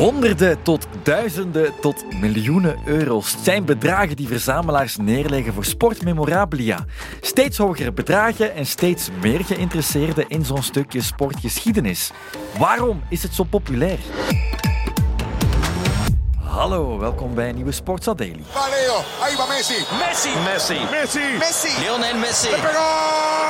Honderden tot duizenden tot miljoenen euro's zijn bedragen die verzamelaars neerleggen voor sportmemorabilia. Steeds hogere bedragen en steeds meer geïnteresseerden in zo'n stukje sportgeschiedenis. Waarom is het zo populair? Hallo, welkom bij een nieuwe Sportsa Daily. Va Leo, ahí va Messi. Messi. Messi. Messi. Messi. Lionel Messi. Pegó.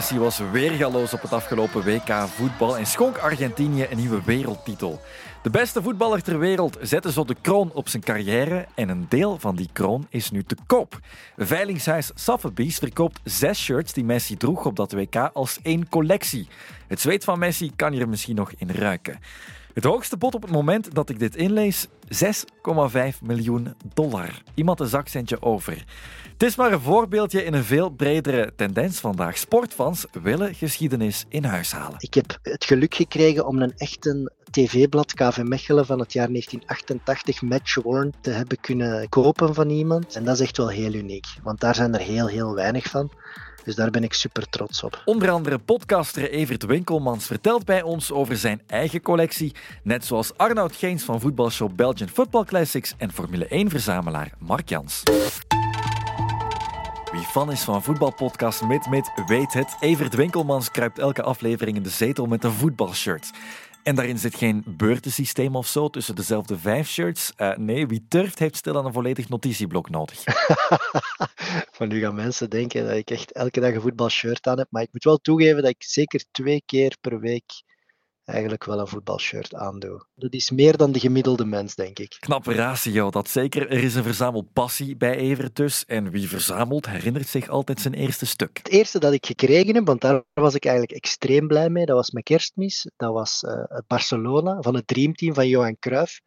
Messi was weergaloos op het afgelopen WK voetbal en schonk Argentinië een nieuwe wereldtitel. De beste voetballer ter wereld zette zo de kroon op zijn carrière en een deel van die kroon is nu te koop. Veilingshuis Sotheby's verkoopt zes shirts die Messi droeg op dat WK als één collectie. Het zweet van Messi kan je er misschien nog in ruiken. Het hoogste bod op het moment dat ik dit inlees, 6,5 miljoen dollar. Iemand een zakcentje over. Het is maar een voorbeeldje in een veel bredere tendens vandaag. Sportfans willen geschiedenis in huis halen. Ik heb het geluk gekregen om een echte tv-blad KV Mechelen van het jaar 1988 Match Worn te hebben kunnen kopen van iemand. En dat is echt wel heel uniek, want daar zijn er heel, heel weinig van. Dus daar ben ik super trots op. Onder andere podcaster Evert Winkelmans vertelt bij ons over zijn eigen collectie, net zoals Arnoud Geens van voetbalshow Belgian Football Classics en Formule 1-verzamelaar Mark Jans. Wie fan is van voetbalpodcast Mit weet het. Evert Winkelmans kruipt elke aflevering in de zetel met een voetbalshirt. En daarin zit geen beurtensysteem of zo tussen dezelfde vijf shirts. Uh, nee, wie durft heeft stilaan een volledig notitieblok nodig. Van nu gaan mensen denken dat ik echt elke dag een voetbalshirt aan heb. Maar ik moet wel toegeven dat ik zeker twee keer per week eigenlijk wel een voetbalshirt aandoe. Dat is meer dan de gemiddelde mens, denk ik. Knappe ratio, dat zeker. Er is een verzamelpassie bij Evert dus. En wie verzamelt, herinnert zich altijd zijn eerste stuk. Het eerste dat ik gekregen heb, want daar was ik eigenlijk extreem blij mee, dat was mijn kerstmis. Dat was uh, het Barcelona van het dreamteam van Johan Cruijff.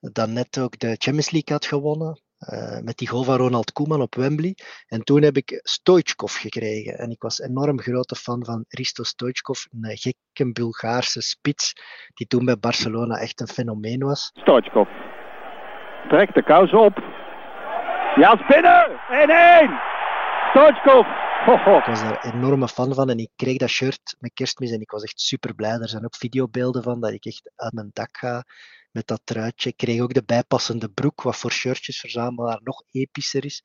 Dat net ook de Champions League had gewonnen. Uh, met die goal van Ronald Koeman op Wembley. En toen heb ik Stoichkov gekregen. En ik was enorm grote fan van Risto Stoichkov, een gekke Bulgaarse spits, die toen bij Barcelona echt een fenomeen was. Stoichkov trekt de kous op. Ja, is binnen! 1-1! Stoichkov! Ik was een enorme fan van en ik kreeg dat shirt met kerstmis en ik was echt super blij. Er zijn ook videobeelden van dat ik echt uit mijn dak ga met dat truitje. Ik kreeg ook de bijpassende broek, wat voor shirtjesverzamelaar nog epischer is.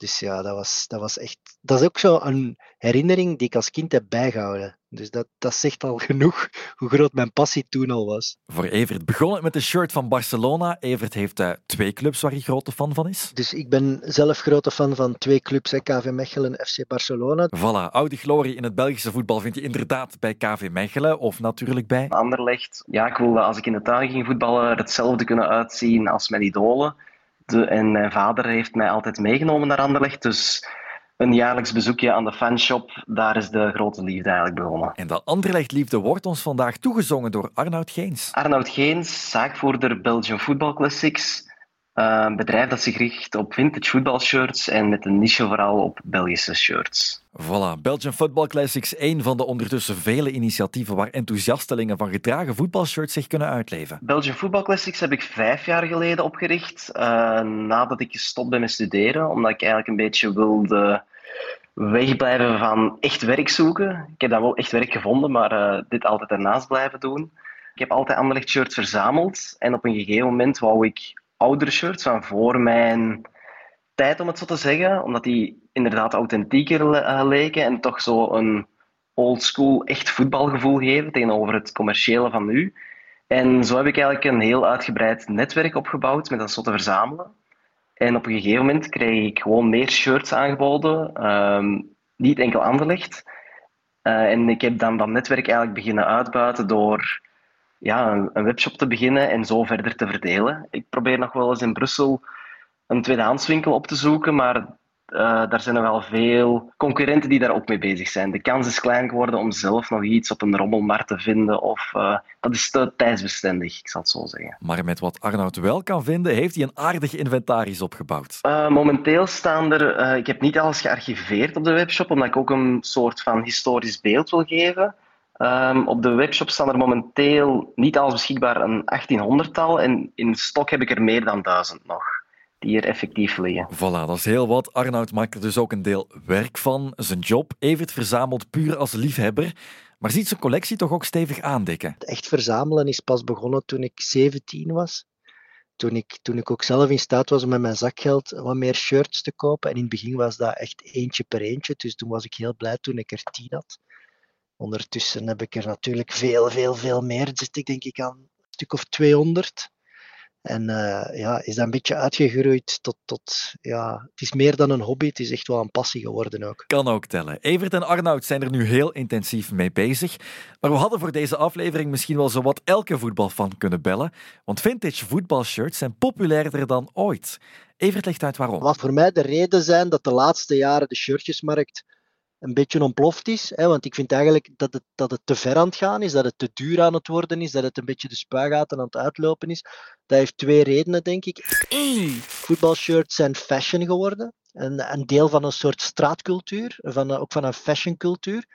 Dus ja, dat was, dat was echt. Dat is ook zo een herinnering die ik als kind heb bijgehouden. Dus dat, dat zegt al genoeg hoe groot mijn passie toen al was. Voor Evert begon het met de shirt van Barcelona. Evert heeft uh, twee clubs waar hij grote fan van is. Dus ik ben zelf grote fan van twee clubs, hè, KV Mechelen en FC Barcelona. Voilà, oude glorie in het Belgische voetbal vind je inderdaad bij KV Mechelen of natuurlijk bij... Anderlecht. Ja, ik wilde als ik in de tuin ging voetballen hetzelfde kunnen uitzien als mijn idolen. De, en mijn vader heeft mij altijd meegenomen naar Anderlecht, dus een jaarlijks bezoekje aan de fanshop, daar is de grote liefde eigenlijk begonnen. En dat Anderlecht-liefde wordt ons vandaag toegezongen door Arnoud Geens. Arnoud Geens, zaakvoerder Belgian Football Classics. Een bedrijf dat zich richt op vintage voetbalshirts en met een niche vooral op Belgische shirts. Voilà, Belgian Football Classics, een van de ondertussen vele initiatieven waar enthousiastelingen van gedragen voetbalshirts zich kunnen uitleven. Belgian Football Classics heb ik vijf jaar geleden opgericht, uh, nadat ik gestopt ben met studeren, omdat ik eigenlijk een beetje wilde wegblijven van echt werk zoeken. Ik heb dan wel echt werk gevonden, maar uh, dit altijd ernaast blijven doen. Ik heb altijd Anderlecht shirts verzameld en op een gegeven moment wou ik oudere shirts van voor mijn tijd, om het zo te zeggen. Omdat die inderdaad authentieker uh, leken en toch zo een oldschool, echt voetbalgevoel geven tegenover het commerciële van nu. En zo heb ik eigenlijk een heel uitgebreid netwerk opgebouwd met dat zo te verzamelen. En op een gegeven moment kreeg ik gewoon meer shirts aangeboden, um, niet enkel Anderlecht. Uh, en ik heb dan dat netwerk eigenlijk beginnen uitbuiten door ja, een, een, webshop te beginnen en zo verder te verdelen. Ik probeer nog wel eens in Brussel een tweedehandswinkel op te zoeken, maar uh, daar zijn er wel veel concurrenten die daar ook mee bezig zijn. De kans is klein geworden om zelf nog iets op een rommelmarkt te vinden. Of, uh, dat is te tijdsbestendig, ik zal het zo zeggen. Maar met wat Arnoud wel kan vinden, heeft hij een aardig inventaris opgebouwd. Uh, momenteel staan er... ik heb niet alles gearchiveerd op de webshop, omdat ik ook een soort van historisch beeld wil geven. Um, op de webshop staan er momenteel niet alles beschikbaar een 1800-tal en in stok heb ik er meer dan duizend nog. die er effectief liggen. Voilà, dat is heel wat. Arnoud maakt er dus ook een deel werk van. Zijn job. Evert verzamelt puur als liefhebber. Maar ziet zijn collectie toch ook stevig aandikken? Echt verzamelen is pas begonnen toen ik 17 was. Toen ik, toen ik ook zelf in staat was om met mijn zakgeld wat meer shirts te kopen. En in het begin was dat echt eentje per eentje. Dus toen was ik heel blij toen ik er tien had. Ondertussen heb ik er natuurlijk veel, veel, veel meer. Zit ik denk ik aan een stuk of 200. En uh, ja, is dat een beetje uitgegroeid tot, tot, ja, het is meer dan een hobby, het is echt wel een passie geworden ook. Kan ook tellen. Evert en Arnoud zijn er nu heel intensief mee bezig. Maar we hadden voor deze aflevering misschien wel zowat elke voetbalfan kunnen bellen, want vintage voetbalshirts zijn populairder dan ooit. Evert legt uit waarom. Wat voor mij de reden zijn dat de laatste jaren de shirtjesmarkt een beetje ontploft is. Hè, want ik vind eigenlijk dat het, dat het te ver aan het gaan is, dat het te duur aan het worden is, dat het een beetje de spuigaten aan het uitlopen is. Dat heeft twee redenen, denk ik. Eén, voetbalshirts zijn fashion geworden. Een, een deel van een soort straatcultuur, van, ook van een fashioncultuur.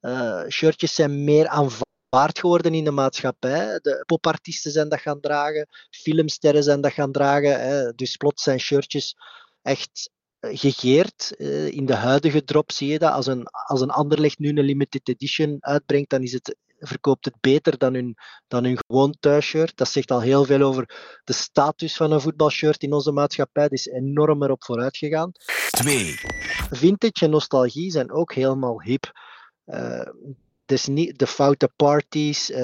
Uh, shirtjes zijn meer aanvaard geworden in de maatschappij. De popartiesten zijn dat gaan dragen, filmsterren zijn dat gaan dragen. Hè. Dus plots zijn shirtjes echt gegeerd. Uh, in de huidige drop zie je dat. Als een, als een Anderlecht nu een limited edition uitbrengt, dan is het, verkoopt het beter dan hun, dan hun gewoon thuisshirt. Dat zegt al heel veel over de status van een voetbalshirt in onze maatschappij. Het is enorm erop vooruit gegaan. 2. Vintage en nostalgie zijn ook helemaal hip. Uh, dus niet de foute parties, uh,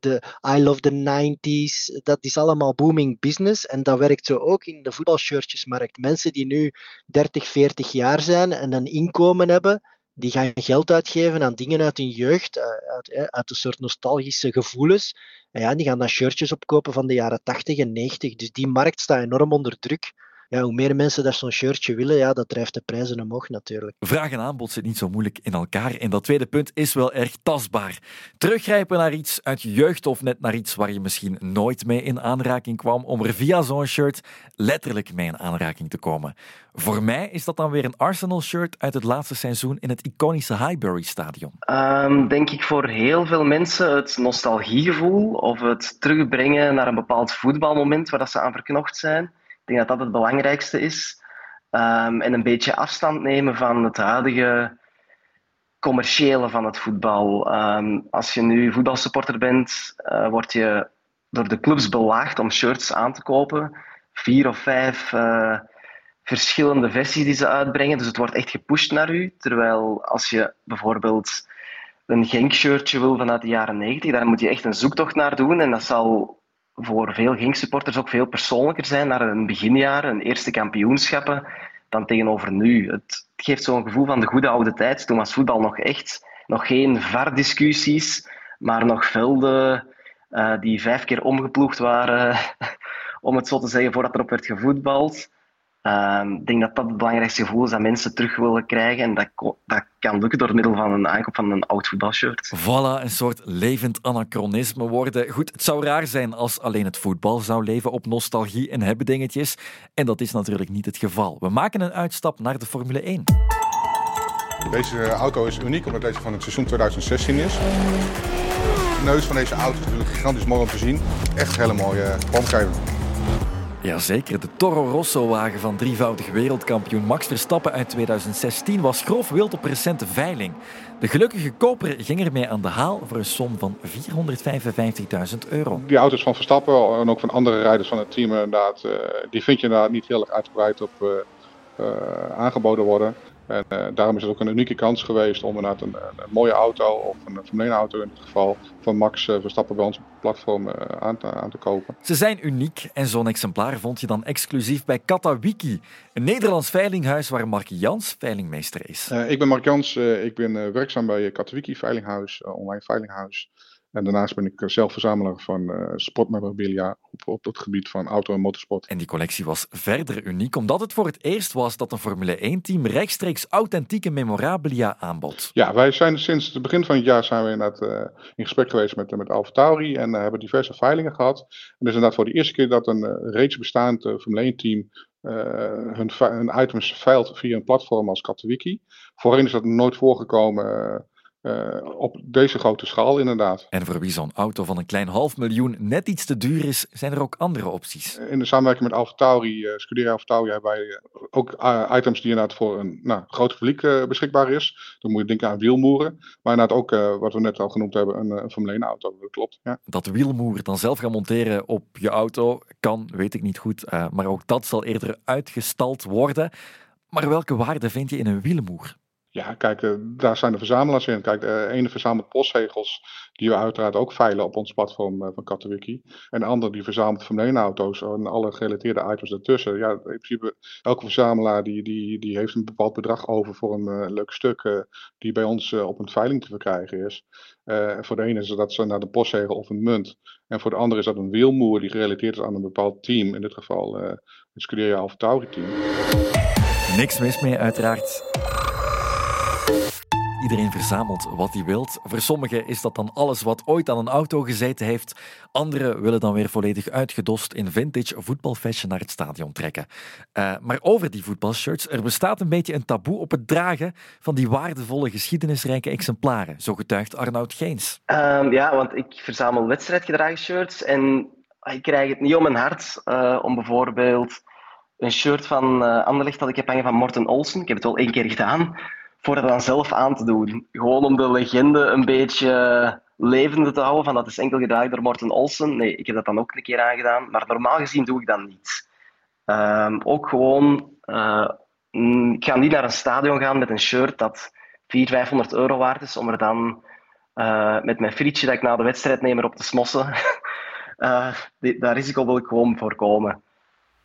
de I love the 90s, dat is allemaal booming business. En dat werkt zo ook in de voetbalshirtjesmarkt. Mensen die nu 30, 40 jaar zijn en een inkomen hebben, die gaan geld uitgeven aan dingen uit hun jeugd, eh, uit, uit een soort nostalgische gevoelens. En ja, die gaan dan shirtjes opkopen van de jaren 80 en 90. Dus die markt staat enorm onder druk ja, hoe meer mensen daar zo'n shirtje willen, ja, dat drijft de prijzen omhoog natuurlijk. Vraag en aanbod zit niet zo moeilijk in elkaar. En dat tweede punt is wel erg tastbaar. Teruggrijpen naar iets uit je jeugd of net naar iets waar je misschien nooit mee in aanraking kwam, om er via zo'n shirt letterlijk mee in aanraking te komen. Voor mij is dat dan weer een Arsenal-shirt uit het laatste seizoen in het iconische Highbury-stadion. Um, denk ik voor heel veel mensen het nostalgiegevoel of het terugbrengen naar een bepaald voetbalmoment waar dat ze aan verknocht zijn denk dat dat het belangrijkste is. Um, en een beetje afstand nemen van het huidige commerciële van het voetbal. Um, als je nu voetbalsupporter bent, uh, word je door de clubs belaagd om shirts aan te kopen. Vier of vijf uh, verschillende versies die ze uitbrengen. Dus het wordt echt gepusht naar u. Terwijl als je bijvoorbeeld een Genk-shirtje wil vanuit de jaren 90, daar moet je echt een zoektocht naar doen. En dat zal voor veel Genk-supporters ook veel persoonlijker zijn naar een beginjaar, een eerste kampioenschappen, dan tegenover nu. Het geeft zo'n gevoel van de goede oude tijd. Toen was voetbal nog echt nog geen VAR-discussies, maar nog velden uh, die vijf keer omgeploegd waren, om het zo te zeggen, voordat erop werd gevoetbald. Ehm, ik denk dat dat het belangrijkste gevoel is dat mensen terug willen krijgen. En dat, dat kan lukken door middel van een aankoop van een oud voetbalshirt. Voilà, een soort levend anachronisme worden. Goed, het zou raar zijn als alleen het voetbal zou leven op nostalgie en hebben dingetjes. En dat is natuurlijk niet het geval. We maken een uitstap naar de Formule 1. Deze auto is uniek omdat deze van het seizoen 2016 is. De neus van deze auto is natuurlijk gigantisch mooi om te zien. Echt een hele mooie vormgeving. Jazeker, de Toro Rosso-wagen van drievoudig wereldkampioen Max Verstappen uit 2016 was grof wild op recente veiling. De gelukkige koper ging ermee aan de haal voor een som van 455.000 euro. Die auto's van Verstappen en ook van andere rijders van het team, inderdaad, eh, die vind je inderdaad niet heel erg uitgebreid op uh, uh, aangeboden worden. En uh, daarom is het ook een unieke kans geweest om inderdaad een, een, mooie auto, of een Formule auto in dit geval, van Max uh, Verstappen bij ons platform uh, aan, te, aan, te, kopen. Ze zijn uniek en zo'n exemplaar vond je dan exclusief bij Katawiki, een Nederlands veilinghuis waar Mark Jans veilingmeester is. ik ben Mark Jans, ik ben werkzaam bij Katawiki Veilinghuis, online veilinghuis. En daarnaast ben ik zelf verzamelaar van uh, sportmemorabilia op, op het gebied van auto- en motorsport. En die collectie was verder uniek omdat het voor het eerst was dat een Formule 1-team rechtstreeks authentieke memorabilia aanbod. Ja, wij zijn sinds het begin van het jaar zijn we inderdaad uh, in gesprek geweest met, met Alfa Tauri en uh, hebben diverse veilingen gehad. En het is inderdaad voor de eerste keer dat een reeds bestaand Formule 1-team hun, hun, items veilt via een platform als Katowiki. Voorheen is dat nooit voorgekomen op deze grote schaal inderdaad. En voor wie zo'n auto van een klein half miljoen net iets te duur is, zijn er ook andere opties. In de samenwerking met AlphaTauri, uh, Scuderia AlphaTauri, hebben wij ook items die inderdaad voor een nou, groot publiek beschikbaar is. Dan moet je denken aan wielmoeren. Maar inderdaad ook, wat we net al genoemd hebben, een, een Formule 1 auto. Dat klopt, ja. Dat wielmoer dan zelf gaan monteren op je auto kan, weet ik niet goed. maar ook dat zal eerder uitgestald worden. Maar welke waarde vind je in een wielmoer? Ja, kijk, eh, daar zijn de verzamelaars in. Kijk, de ene verzamelt postzegels, die we uiteraard ook veilen op ons platform eh, van Katowiki. En de andere die verzamelt Formule auto's en alle gerelateerde items daartussen. Ja, in principe, elke verzamelaar die, die, die heeft een bepaald bedrag over voor een leuk stuk die bij ons op een veiling te verkrijgen is. voor de ene is dat ze naar de postzegel of een munt. En voor de andere is dat een wielmoer die gerelateerd is aan een bepaald team. In dit geval het Scuderia of Tauri team. Niks mis mee, uiteraard. Iedereen verzamelt wat hij wilt. Voor sommigen is dat dan alles wat ooit aan een auto gezeten heeft. Anderen willen dan weer volledig uitgedost in vintage voetbalfashion naar het stadion trekken. Uh, maar over die voetbalshirts, er bestaat een beetje een taboe op het dragen van die waardevolle geschiedenisrijke exemplaren. Zo getuigt Arnoud Geens. Um, ja, want ik verzamel wedstrijdgedragen shirts en ik krijg het niet om mijn hart uh, om bijvoorbeeld een shirt van uh, Anderlecht dat ik heb hangen van Morten Olsen. Ik heb het wel één keer gedaan voor het dan zelf aan te doen. Gewoon om de legende een beetje levende te houden. Van dat is enkel gedragen door Morten Olsen. Nee, ik heb dat dan ook een keer aangedaan. Maar normaal gezien doe ik dat niet. Um, ook gewoon, uh, ik ga niet naar een stadion gaan met een shirt dat 400, 500 euro waard is, om er dan uh, met mijn frietje dat ik na de wedstrijd neem op te smossen. uh, dat risico wil ik gewoon voorkomen.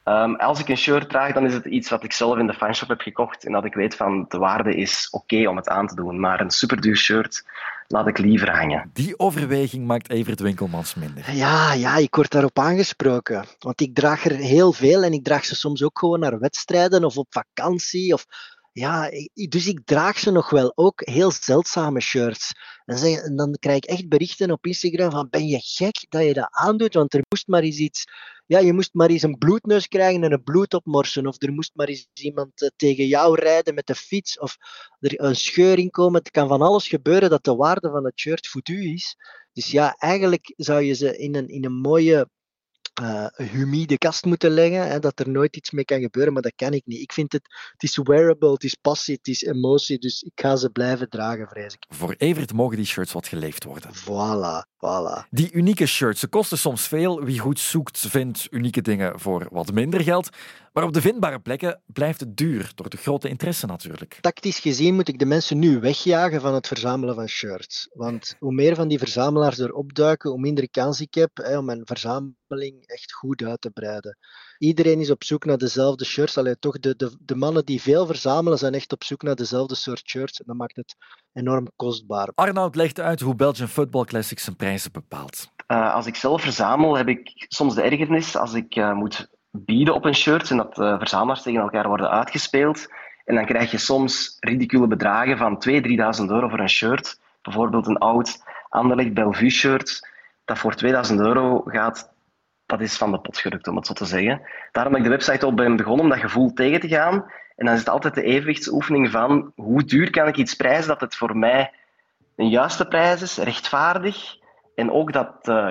Um, als ik een shirt draag, dan is het iets wat ik zelf in de fanshop heb gekocht en dat ik weet van de waarde is oké om het aan te doen. Maar een superduur shirt laat ik liever hangen. Die overweging maakt Evert Winkelmans minder. Ja, ja, ik word daarop aangesproken. Want ik draag er heel veel en ik draag ze soms ook gewoon naar wedstrijden of op vakantie of ja, dus ik draag ze nog wel. Ook heel zeldzame shirts. En, dan krijg ik echt berichten op Instagram van ben je gek dat je dat aandoet? Want er moest maar eens iets... Ja, je moest maar eens een bloedneus krijgen en een bloed opmorsen. Of er moest maar eens iemand eh, tegen jou rijden met de fiets. Of er een scheur in komen. Het kan van alles gebeuren dat de waarde van het shirt voor u is. Dus ja, eigenlijk zou je ze in een, in een mooie uh, humide kast moeten leggen, hè, dat er nooit iets mee kan gebeuren, maar dat kan ik niet. Ik vind het, het is wearable, het is passie, het is emotie, dus ik ga ze blijven dragen, vrees ik. Voor Evert mogen die shirts wat geleefd worden. Voilà, voilà. Die unieke shirts, ze kosten soms veel. Wie goed zoekt, vindt unieke dingen voor wat minder geld. Maar op de vindbare plekken blijft het duur, door de grote interesse natuurlijk. Tactisch gezien moet ik de mensen nu wegjagen van het verzamelen van shirts. Want hoe meer van die verzamelaars er opduiken, hoe minder kans ik heb hè, om mijn verzameling echt goed uit te breiden. Iedereen is op zoek naar dezelfde shirts. Alleen toch, de, de, de mannen die veel verzamelen zijn echt op zoek naar dezelfde soort shirts. En dat maakt het enorm kostbaar. Arnoud legt uit hoe Belgian Football Classics zijn prijzen bepaalt. Uh, als ik zelf verzamel, heb ik soms de ergernis als ik uh, moet bieden op een shirt en dat uh, verzamelaars tegen elkaar worden uitgespeeld. En dan krijg je soms ridicule bedragen van 2.000, 3.000 euro voor een shirt. Bijvoorbeeld een oud Anderlecht Bellevue shirt dat voor 2000 euro gaat. Dat is van de pot gerukt, om het zo te zeggen. Daarom ben ik de website op ben begonnen om dat gevoel tegen te gaan. En dan is het altijd de evenwichtsoefening van hoe duur kan ik iets prijzen dat het voor mij een juiste prijs is, rechtvaardig. En ook dat uh,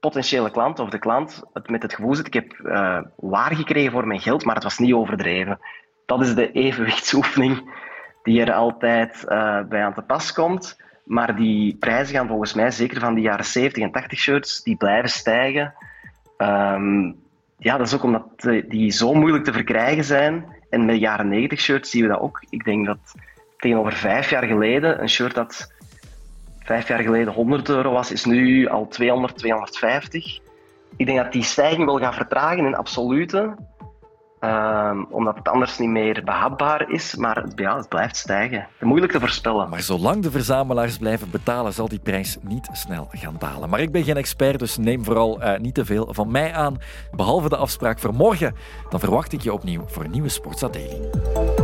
potentiële klant of de klant het met het gevoel zit, ik heb uh, waar gekregen voor mijn geld, maar het was niet overdreven. Dat is de evenwichtsoefening die er altijd uh, bij aan te pas komt. Maar die prijzen gaan volgens mij, zeker van die jaren 70 en 80 shirts, die blijven stijgen. Um, ja, dat is ook omdat die zo moeilijk te verkrijgen zijn. En met jaren 90 shirts zien we dat ook. Ik denk dat tegenover vijf jaar geleden een shirt dat vijf jaar geleden 100 euro was, is nu al 200, 250. Ik denk dat die stijging wel gaat vertragen in absolute. Um, omdat het anders niet meer behapbaar is, maar ja, het blijft stijgen. Moeilijk te voorspellen. Maar zolang de verzamelaars blijven betalen, zal die prijs niet snel gaan dalen. Maar ik ben geen expert, dus neem vooral uh, niet te veel van mij aan. Behalve de afspraak voor morgen, dan verwacht ik je opnieuw voor een nieuwe Sportsa Daily.